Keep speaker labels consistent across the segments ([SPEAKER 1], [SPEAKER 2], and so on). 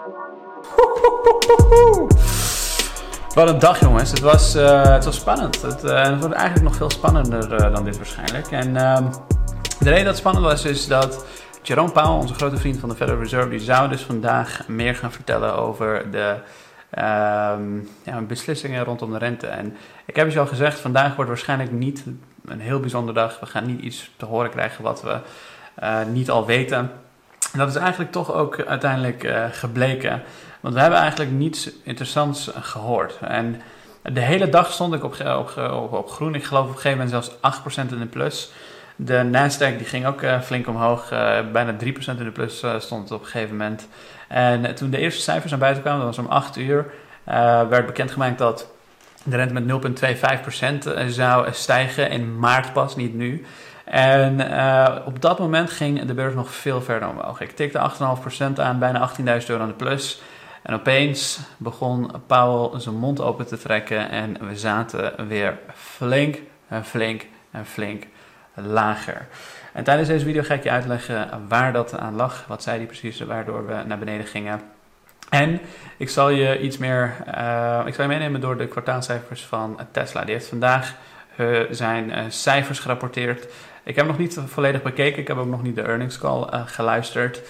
[SPEAKER 1] Wat een dag jongens, het was, uh, het was spannend. Het, uh, het wordt eigenlijk nog veel spannender uh, dan dit waarschijnlijk. En ehm, de reden dat het spannend was is dat Jerome Powell, onze grote vriend van de Federal Reserve, die zou dus vandaag meer gaan vertellen over de ehm, ja, beslissingen rondom de rente. En ik heb je al gezegd, vandaag wordt waarschijnlijk niet een heel bijzondere dag. We gaan niet iets te horen krijgen wat we niet al weten. Dat is eigenlijk toch ook uiteindelijk gebleken. Want we hebben eigenlijk niets interessants gehoord. En de hele dag stond ik op, op, op, groen. Ik geloof op een gegeven moment zelfs 8% in de plus. De Nasdaq die ging ook uh, flink omhoog. Uh, bijna 3% in de plus stond het op een gegeven moment. En toen de eerste cijfers naar buiten kwamen, dat was om 8 uur, werd bekendgemaakt dat de rente met 0,25% zou stijgen in maart pas, niet nu. En op dat moment ging de beurs nog veel verder omhoog. Ik tikte 8,5% aan, bijna 18.000 euro aan de plus. En opeens begon Powell zijn mond open te trekken en we zaten weer flink en flink en flink lager. En tijdens deze video ga ik je uitleggen waar dat aan lag. Wat zei hij precies, waardoor we naar beneden gingen. En ik zal je iets meer, uh, ik zal meenemen door de kwartaalcijfers van Tesla. Die heeft vandaag uh, zijn cijfers gerapporteerd. Ik heb nog niet volledig bekeken, ik heb ook nog niet de earnings call geluisterd.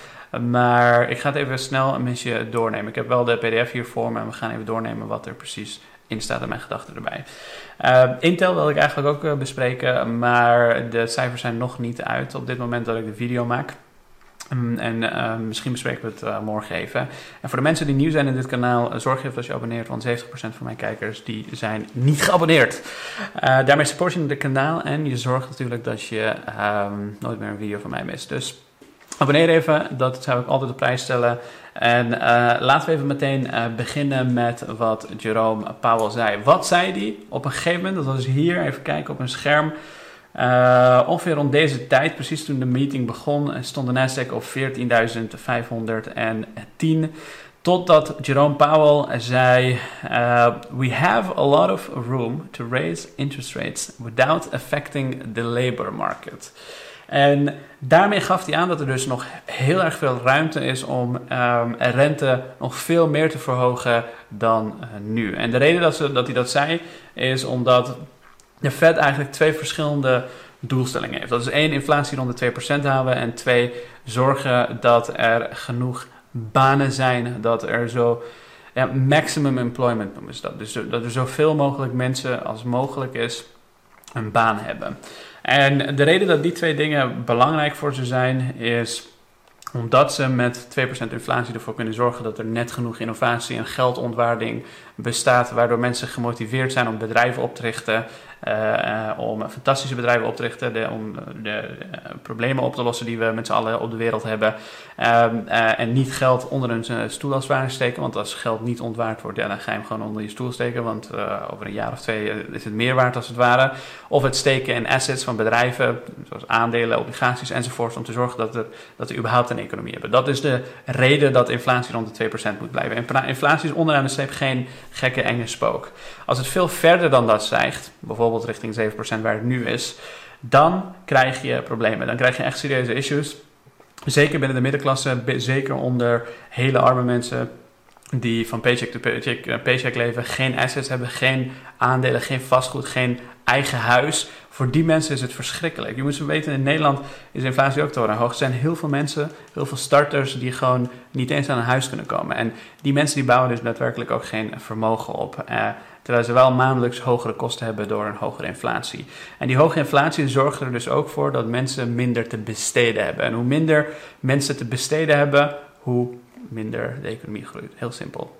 [SPEAKER 1] Maar ik ga het even snel een beetje doornemen. Ik heb wel de PDF hier voor me en we gaan even doornemen wat er precies in staat en mijn gedachten erbij. Uh, Intel wil ik eigenlijk ook uh, bespreken, maar de cijfers zijn nog niet uit op dit moment dat ik de video maak. Um, en uh, misschien bespreken we het morgen even. En voor de mensen die nieuw zijn in dit kanaal, zorg even dat je abonneert, want 70% van mijn kijkers die zijn niet geabonneerd. daarmee support je het kanaal en je zorgt natuurlijk dat je um, nooit meer een video van mij mist. Dus Abonneer even, dat zou ik altijd op prijs stellen. En laten we even meteen beginnen met wat Jerome Powell zei. Wat zei hij op een gegeven moment? Dat was hier, even kijken op een scherm. Uh, ongeveer rond deze tijd, precies toen de meeting begon, stond de Nasdaq op 14.510. Totdat Jerome Powell zei: We have a lot of room to raise interest rates without affecting the labor market. En daarmee gaf hij aan dat er dus nog heel erg veel ruimte is om um, rente nog veel meer te verhogen dan uh, nu. En de reden dat, ze, dat hij dat zei is omdat de Fed eigenlijk twee verschillende doelstellingen heeft. Dat is één, inflatie rond de 2% houden en twee, zorgen dat er genoeg banen zijn, dat er zo maximum employment noemen ze dat. Dus dat er zoveel mogelijk mensen als mogelijk is een baan hebben. En de reden dat die twee dingen belangrijk voor ze zijn, is omdat ze met 2% inflatie ervoor kunnen zorgen dat er net genoeg innovatie en geldontwaarding bestaat, waardoor mensen gemotiveerd zijn om bedrijven op te richten uh, om fantastische bedrijven op te richten, de, om de, problemen op te lossen die we met z'n allen op de wereld hebben. Uh, en niet geld onder een stoel als ware steken, want als geld niet ontwaard wordt, ja, dan ga je hem gewoon onder je stoel steken, want over een jaar of twee is het meer waard als het ware. Of het steken in assets van bedrijven, zoals aandelen, obligaties enzovoort, om te zorgen dat, er, dat we überhaupt een economie hebben. Dat is de reden dat inflatie rond de 2% moet blijven. En inflatie is onderaan de streep geen gekke enge spook. Als het veel verder dan dat stijgt, bijvoorbeeld richting 7% waar het nu is, dan krijg je problemen. Dan krijg je echt serieuze issues. Zeker binnen de middenklasse, zeker onder hele arme mensen die van paycheck to paycheck, eh, paycheck leven, geen assets hebben, geen aandelen, geen vastgoed, geen eigen huis. Voor die mensen is het verschrikkelijk. Je moet ze weten, in Nederland is inflatie ook torenhoog. Er zijn heel veel mensen, heel veel starters die gewoon niet eens aan een huis kunnen komen. En die mensen die bouwen dus daadwerkelijk ook geen vermogen op. Uh, terwijl ze wel maandelijks hogere kosten hebben door een hogere inflatie. En die hoge inflatie zorgt er dus ook voor dat mensen minder te besteden hebben. En hoe minder mensen te besteden hebben, hoe minder de economie groeit. Heel simpel.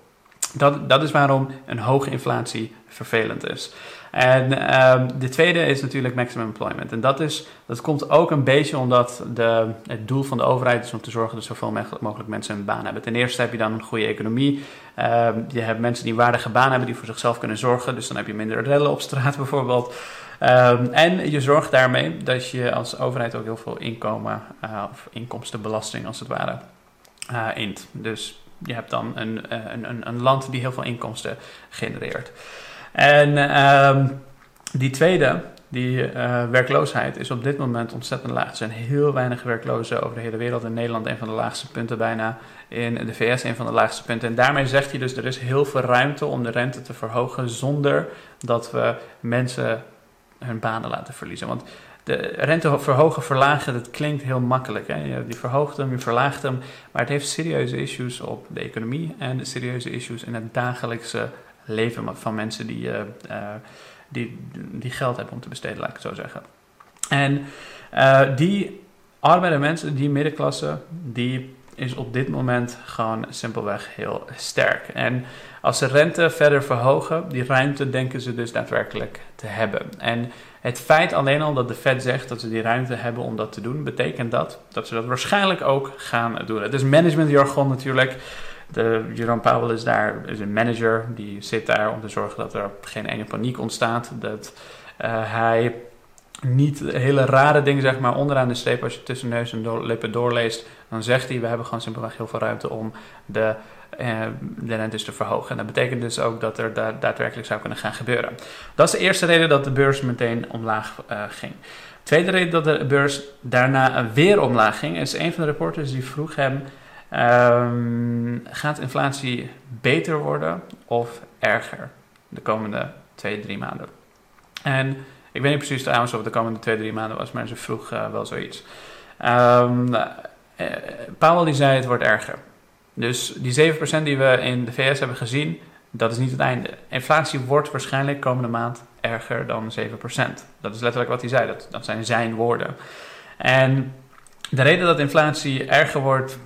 [SPEAKER 1] Dat, dat is waarom een hoge inflatie vervelend is. En um, de tweede is natuurlijk maximum employment. En dat, is, dat komt ook een beetje omdat de, het doel van de overheid is om te zorgen dat zoveel mogelijk mensen een baan hebben. Ten eerste heb je dan een goede economie. Um, je hebt mensen die waardige baan hebben, die voor zichzelf kunnen zorgen. Dus dan heb je minder rellen op straat bijvoorbeeld. Um, en je zorgt daarmee dat je als overheid ook heel veel inkomen uh, of inkomstenbelasting als het ware uh, int. Dus je hebt dan uh, een, een, een land die heel veel inkomsten genereert. En um, die tweede die uh, werkloosheid is op dit moment ontzettend laag. Er zijn heel weinig werklozen over de hele wereld. In Nederland een van de laagste punten bijna. In de VS een van de laagste punten. En daarmee zegt hij dus, er is heel veel ruimte om de rente te verhogen zonder dat we mensen hun banen laten verliezen. Want de rente verhogen, verlagen, dat klinkt heel makkelijk. Hè? Je, verhoogt hem, je verlaagt hem. Maar het heeft serieuze issues op de economie en serieuze issues in het dagelijkse leven van mensen die, uh, die, die geld hebben om te besteden, laat ik het zo zeggen. En uh, die armere mensen, die middenklasse, die is op dit moment gewoon simpelweg heel sterk. En als ze rente verder verhogen, die ruimte denken ze dus daadwerkelijk te hebben. En het feit alleen al dat de Fed zegt dat ze die ruimte hebben om dat te doen, betekent dat dat ze dat waarschijnlijk ook gaan doen. Het is managementjargon natuurlijk. De, Jerome Powell is daar, is een manager, die zit daar om te zorgen dat er geen enge paniek ontstaat. Dat uh, hij niet hele rare dingen, zeg maar, onderaan de streep, als je tussen neus en lippen doorleest, dan zegt hij: We hebben gewoon simpelweg heel veel ruimte om de, uh, de te verhogen. En dat betekent dus ook dat er da daadwerkelijk zou kunnen gaan gebeuren. Dat is de eerste reden dat de beurs meteen omlaag uh, ging. Tweede reden dat de beurs daarna weer omlaag ging, is een van de reporters die vroeg hem Um, gaat inflatie beter worden of erger de komende twee, drie maanden? En ik weet niet precies trouwens of de komende twee, drie maanden was, maar ze vroeg uh, wel zoiets. Um, Powell die zei het wordt erger. Dus die 7% die we in de VS hebben gezien, dat is niet het einde. Inflatie wordt waarschijnlijk komende maand erger dan 7%. Dat is letterlijk wat hij zei, dat, dat zijn zijn woorden. En de reden dat inflatie erger wordt,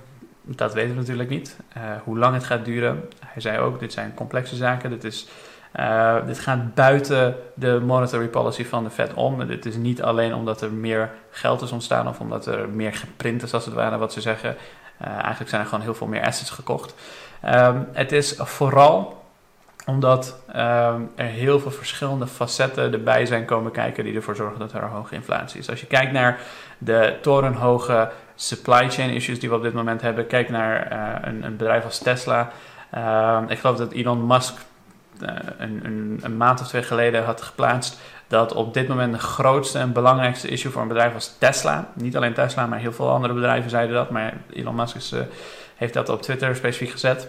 [SPEAKER 1] dat weten we natuurlijk niet. Uh, hoe lang het gaat duren. Hij zei ook, dit zijn complexe zaken. Dit, is, uh, dit gaat buiten de monetary policy van de Fed om. Dit is niet alleen omdat er meer geld is ontstaan of omdat er meer geprint is, als het ware, wat ze zeggen. Uh, eigenlijk zijn er gewoon heel veel meer assets gekocht. Um, het is vooral omdat um, er heel veel verschillende facetten erbij zijn komen kijken die ervoor zorgen dat er hoge inflatie is. Als je kijkt naar de torenhoge supply chain issues die we op dit moment hebben. Kijk naar uh, een, een, bedrijf als Tesla. Uh, ik geloof dat Elon Musk uh, een, een, maand of twee geleden had geplaatst dat op dit moment de grootste en belangrijkste issue voor een bedrijf als Tesla, niet alleen Tesla, maar heel veel andere bedrijven zeiden dat, maar Elon Musk heeft dat op Twitter specifiek gezet.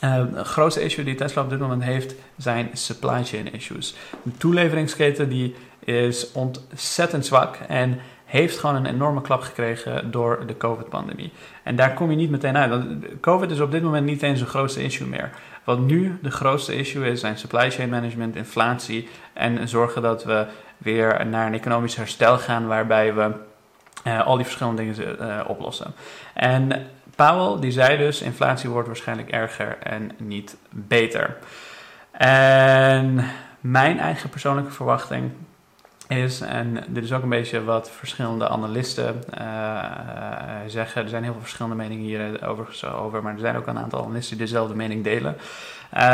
[SPEAKER 1] De grootste issue die Tesla op dit moment heeft zijn supply chain issues. De toeleveringsketen die is ontzettend zwak en heeft gewoon een enorme klap gekregen door de COVID-pandemie. En daar kom je niet meteen uit. COVID is op dit moment niet eens een grootste issue meer. Wat nu de grootste issue is, zijn supply chain management, inflatie en zorgen dat we weer naar een economisch herstel gaan waarbij we uh, al die verschillende dingen uh, oplossen. En Powell die zei dus, inflatie wordt waarschijnlijk erger en niet beter. En mijn eigen persoonlijke verwachting is, en dit is ook een beetje wat verschillende analisten uh, zeggen, er zijn heel veel verschillende meningen hier overigens over, maar er zijn ook een aantal analisten die dezelfde mening delen,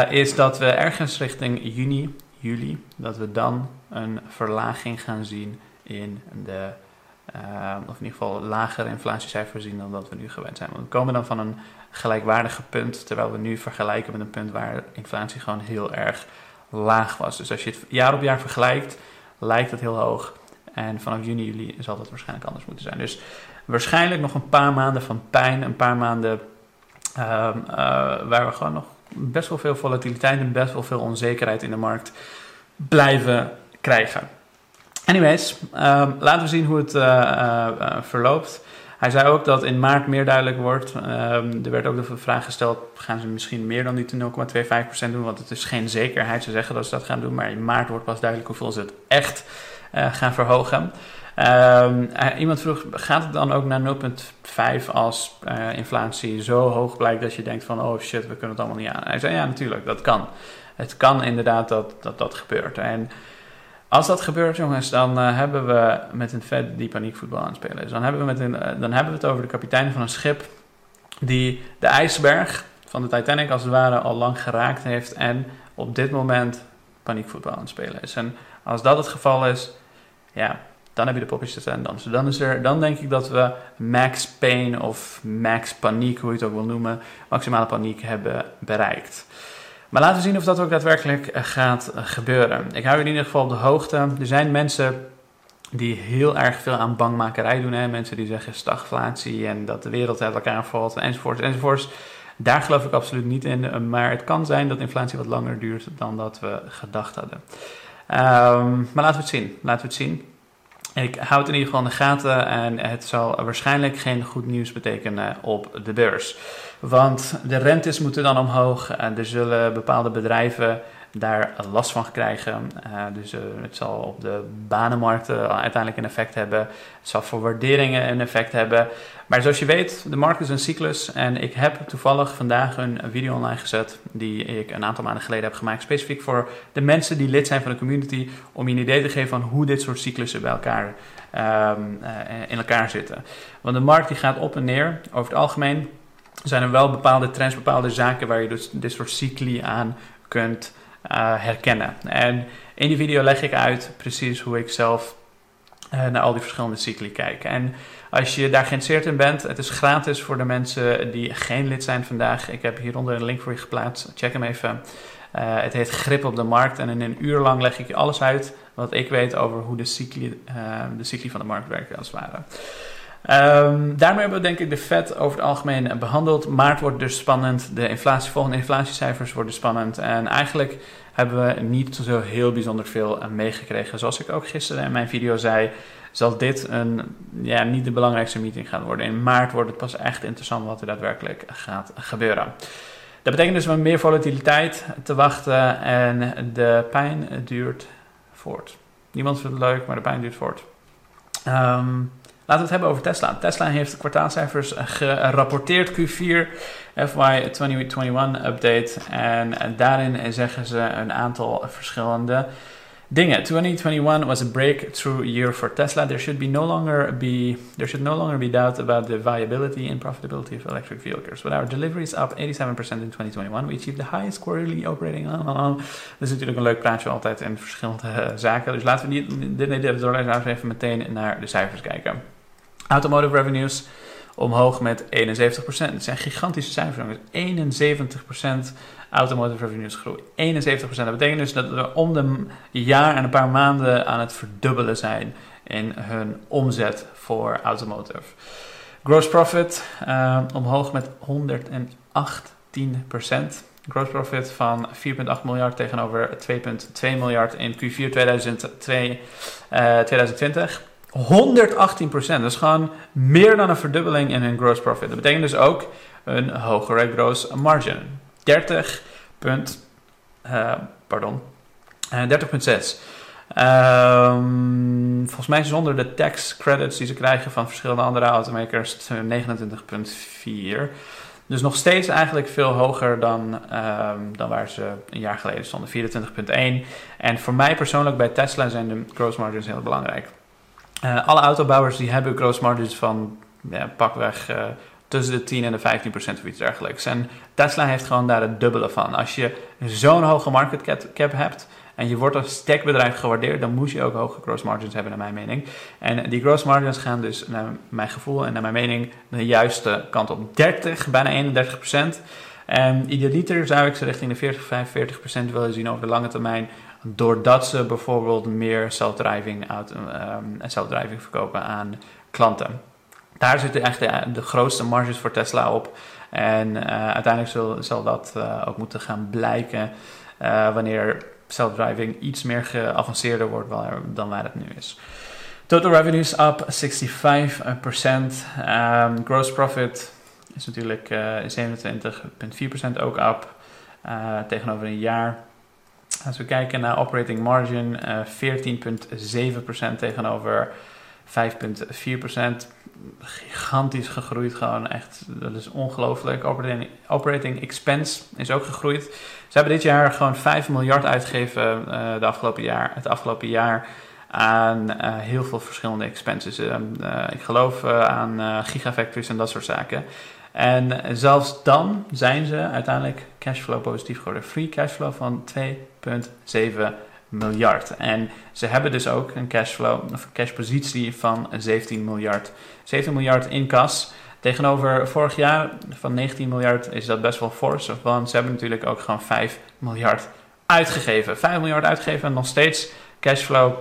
[SPEAKER 1] is dat we ergens richting juni, juli, dat we dan een verlaging gaan zien in de, of in ieder geval lagere inflatiecijfers zien dan dat we nu gewend zijn. We komen dan van een gelijkwaardige punt, terwijl we nu vergelijken met een punt waar inflatie gewoon heel erg laag was. Dus als je het jaar op jaar vergelijkt, lijkt het heel hoog. En vanaf juni, juli zal dat waarschijnlijk anders moeten zijn. Dus waarschijnlijk nog een paar maanden van pijn, een paar maanden uh, uh, waar we gewoon nog best wel veel volatiliteit en best wel veel onzekerheid in de markt blijven krijgen. Anyways, um, laten we zien hoe het uh, verloopt. Hij zei ook dat in maart meer duidelijk wordt. Um, er werd ook de vraag gesteld: gaan ze misschien meer dan die 0,25% doen? Want het is geen zekerheid. Ze zeggen dat ze dat gaan doen, maar in maart wordt pas duidelijk hoeveel ze het echt uh, gaan verhogen. Um, iemand vroeg: gaat het dan ook naar 0,5 als uh, inflatie zo hoog blijkt dat je denkt van oh shit, we kunnen het allemaal niet aan? Hij zei ja, natuurlijk, dat kan. Het kan inderdaad dat dat, dat gebeurt. En als dat gebeurt, jongens, dan uh, hebben we met een Fed die paniekvoetbal aan het spelen is. Dan hebben, we met een, uh, dan hebben we het over de kapitein van een schip die de ijsberg van de Titanic als het ware al lang geraakt heeft en op dit moment paniekvoetbal aan het spelen is. En als dat het geval is, ja, dan heb je de popjes te staan dansen. Dan, is er, dan denk ik dat we max pain of max paniek, hoe je het ook wil noemen, maximale paniek hebben bereikt. Maar laten we zien of dat ook daadwerkelijk gaat gebeuren. Ik hou je in ieder geval op de hoogte. Er zijn mensen die heel erg veel aan bangmakerij doen. Hè? Mensen die zeggen stagflatie en dat de wereld uit elkaar valt enzovoorts enzovoorts. Daar geloof ik absoluut niet in. Maar het kan zijn dat inflatie wat langer duurt dan dat we gedacht hadden. Um, maar laten we het zien. Laten we het zien. Ik hou het in ieder geval in de gaten en het zal waarschijnlijk geen goed nieuws betekenen op de beurs. Want de rentes moeten dan omhoog en er zullen bepaalde bedrijven daar last van krijgen. Uh, dus uh, het zal op de banenmarkten uiteindelijk een effect hebben. Het zal voor waarderingen een effect hebben. Maar zoals je weet, de markt is een cyclus. En ik heb toevallig vandaag een video online gezet die ik een aantal maanden geleden heb gemaakt. Specifiek voor de mensen die lid zijn van de community. Om je een idee te geven van hoe dit soort cyclussen bij elkaar, um, uh, in elkaar zitten. Want de markt die gaat op en neer. Over het algemeen zijn er wel bepaalde trends, bepaalde zaken waar je dus dit soort cycli aan kunt uh, herkennen. En in die video leg ik uit precies hoe ik zelf uh, naar al die verschillende cycli kijk. En als je daar geïnteresseerd in bent, het is gratis voor de mensen die geen lid zijn vandaag. Ik heb hieronder een link voor je geplaatst. Check hem even. Uh, het heet Grip op de Markt. En in een uur lang leg ik je alles uit wat ik weet over hoe de cycli, de cycli van de markt werken, als het ware. Um, daarmee hebben we denk ik de Fed over het algemeen behandeld. Maart wordt dus spannend. De inflatie, volgende inflatiecijfers worden spannend. En eigenlijk hebben we niet zo heel bijzonder veel meegekregen. Zoals ik ook gisteren in mijn video zei, zal dit een, ja, niet de belangrijkste meeting gaan worden. In maart wordt het pas echt interessant wat er daadwerkelijk gaat gebeuren. Dat betekent dus meer volatiliteit te wachten en de pijn duurt voort. Niemand vindt het leuk, maar de pijn duurt voort. Um, Laten we het hebben over Tesla. Tesla heeft kwartaalcijfers gerapporteerd Q4 FY 2021 update. En daarin zeggen ze een aantal verschillende dingen. 2021 was a breakthrough year for Tesla. There should be no longer be there should no longer be doubt about the viability and profitability of electric vehicles. With our deliveries up 87% in 2021, we achieved the highest quarterly operating. Dat is natuurlijk een leuk praatje altijd in verschillende zaken. Dus laten we niet, dit, dit, dit even meteen naar de cijfers kijken. Automotive revenues omhoog met 71%. Het zijn gigantische cijfers. 71% automotive revenues groei. 71%. Dat betekent dus dat we om de jaar en een paar maanden aan het verdubbelen zijn in hun omzet voor automotive. Gross profit uh, omhoog met 118%. Gross profit van 4,8 miljard tegenover 2,2 miljard in Q4 2002, uh, 2020. 118% Dat is gewoon meer dan een verdubbeling in hun gross profit. Dat betekent dus ook een hogere gross margin. 30 punt, uh, pardon, uh, 30,6. Um, volgens mij zonder de tax credits die ze krijgen van verschillende andere automakers 29,4. Dus nog steeds eigenlijk veel hoger dan, um, dan waar ze een jaar geleden stonden, 24,1. En voor mij persoonlijk bij Tesla zijn de gross margins heel belangrijk. Uh, alle autobouwers die hebben gross margins van ja, pakweg uh, tussen de 10 en de 15 procent of iets dergelijks. En Tesla heeft gewoon daar het dubbele van. Als je zo'n hoge market cap hebt en je wordt als techbedrijf gewaardeerd, dan moet je ook hoge gross margins hebben, naar mijn mening. En die gross margins gaan dus, naar mijn gevoel en naar mijn mening, de juiste kant op. 30, bijna 31 procent. En idealiter zou ik ze richting de 40, 45 procent willen zien over de lange termijn doordat ze bijvoorbeeld meer self-driving, um, self-driving verkopen aan klanten. Daar zitten echt de, grootste marges voor Tesla op. En uh, uiteindelijk zal, zal dat uh, ook moeten gaan blijken uh, wanneer self-driving iets meer geavanceerder wordt dan waar het nu is. Total revenues up 65%. Um, gross profit is natuurlijk 27,4% ook up tegenover een jaar. Als we kijken naar operating margin, uh, eh, 14,7% tegenover 5,4%. Gigantisch gegroeid, gewoon echt, dat is ongelooflijk. Operating, operating expense is ook gegroeid. Ze hebben dit jaar gewoon 5 miljard uitgegeven uh, de afgelopen jaar, het afgelopen jaar aan uh, heel veel verschillende expenses. Ik geloof aan gigafactories en dat soort zaken. En zelfs dan zijn ze uiteindelijk cashflow positief geworden. Free cashflow van 2,7 miljard. En ze hebben dus ook een cashflow, of cashpositie van 17 miljard. 17 miljard in kas. Tegenover vorig jaar van 19 miljard is dat best wel fors, want ze hebben natuurlijk ook gewoon 5 miljard uitgegeven. 5 miljard uitgegeven en nog steeds cashflow,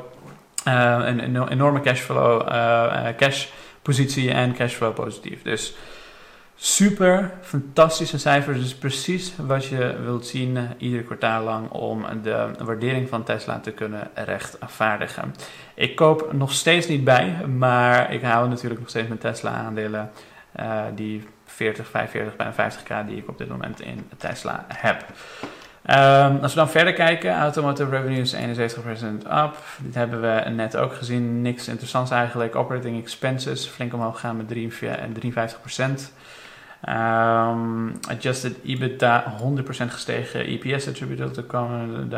[SPEAKER 1] uh, een, een, enorme cashflow, uh, cash positie en cashflow positief. Dus super fantastische cijfers. Dus precies wat je wilt zien uh, ieder kwartaal lang om de waardering van Tesla te kunnen rechtvaardigen. Ik koop nog steeds niet bij, maar ik hou natuurlijk nog steeds mijn Tesla aandelen. Uh, die 40, 45, bijna 50k die ik op dit moment in Tesla heb. Um, als we dan verder kijken, automotive revenues 71% up. Dit hebben we net ook gezien. Niks interessants eigenlijk. Operating expenses flink omhoog gaan met 53%. Um, adjusted EBITDA 100% gestegen. EPS attributable to common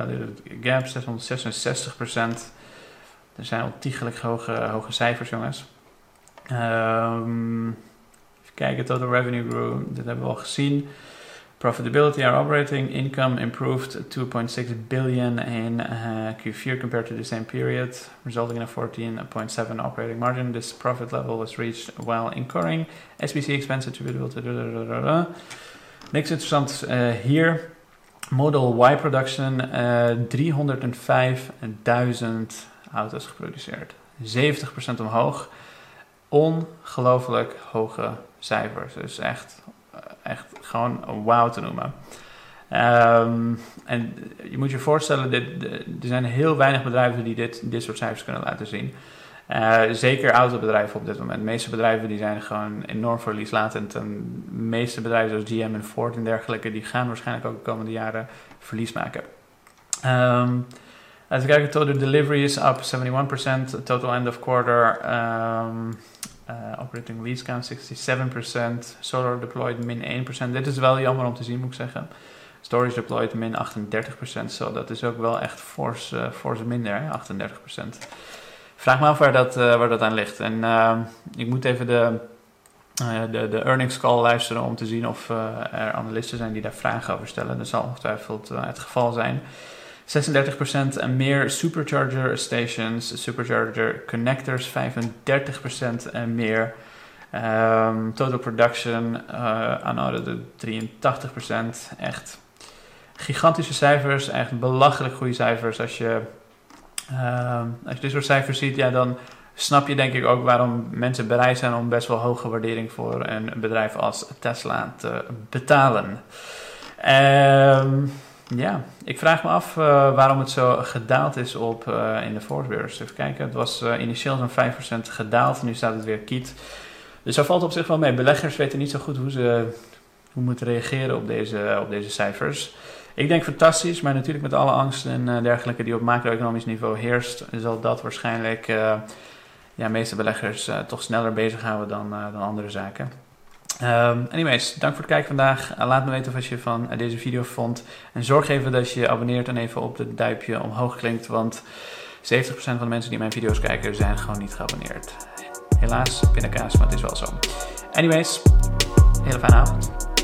[SPEAKER 1] gap 666%. Er zijn ontiegelijk hoge, hoge cijfers, jongens. Um, even kijken, total revenue grew. Dit hebben we al gezien. Profitability, our operating income improved 2.6 billion in uh, Q4 compared to the same period, resulting in a 14.7 operating margin. This profit level was reached while incurring SBC expense attributable to. Niks interessant uh, hier. Model Y production, uh, 305.000 auto's geproduceerd. 70% omhoog. Ongelooflijk hoge cijfers. Dus echt echt gewoon wauw te noemen. Um, en je moet je voorstellen, er zijn heel weinig bedrijven die dit, dit soort cijfers kunnen laten zien. Uh, zeker autobedrijven op dit moment. De meeste bedrijven die zijn gewoon enorm verlieslatend. En de meeste bedrijven zoals GM en Ford en dergelijke, die gaan waarschijnlijk ook de komende jaren verlies maken. Um, even kijken, total delivery is up 71%, total end of quarter um, uh, operating lease count 67%. Solar deployed min 1%. Dit is wel jammer om te zien, moet ik zeggen. Storage deployed min 38%. Zo, dat is ook wel echt force, uh, minder, hè? 38%. Vraag me af waar dat, uh, waar dat aan ligt. En uh, ik moet even de, de, de earnings call luisteren om te zien of er analisten zijn die daar vragen over stellen. Dat zal ongetwijfeld het geval zijn. 36% en meer supercharger stations, supercharger connectors 35% en meer. Um, total production uh, aanhouden 83%. Echt gigantische cijfers, echt belachelijk goede cijfers. Als je, uh, als je dit soort cijfers ziet, ja, dan snap je denk ik ook waarom mensen bereid zijn om best wel hoge waardering voor een bedrijf als Tesla te betalen. Um, ja, ik vraag me af uh, waarom het zo gedaald is op, uh, in de voorbeurs. Even kijken, het was uh, initieel zo'n 5% gedaald, nu staat het weer kiet. Dus dat valt op zich wel mee. Beleggers weten niet zo goed hoe ze hoe moeten reageren op deze, op deze cijfers. Ik denk fantastisch, maar natuurlijk met alle angsten en dergelijke die op macro-economisch niveau heerst, zal dat waarschijnlijk ja, meeste beleggers toch sneller bezighouden dan, dan andere zaken. Um, anyways, dank voor het kijken vandaag. Uh, laat me weten wat je van uh, deze video vond. En zorg even dat je je abonneert en even op het duimpje omhoog klinkt. Want 70% van de mensen die mijn video's kijken zijn gewoon niet geabonneerd. Helaas, pindakaas, maar het is wel zo. Anyways, hele fijne avond.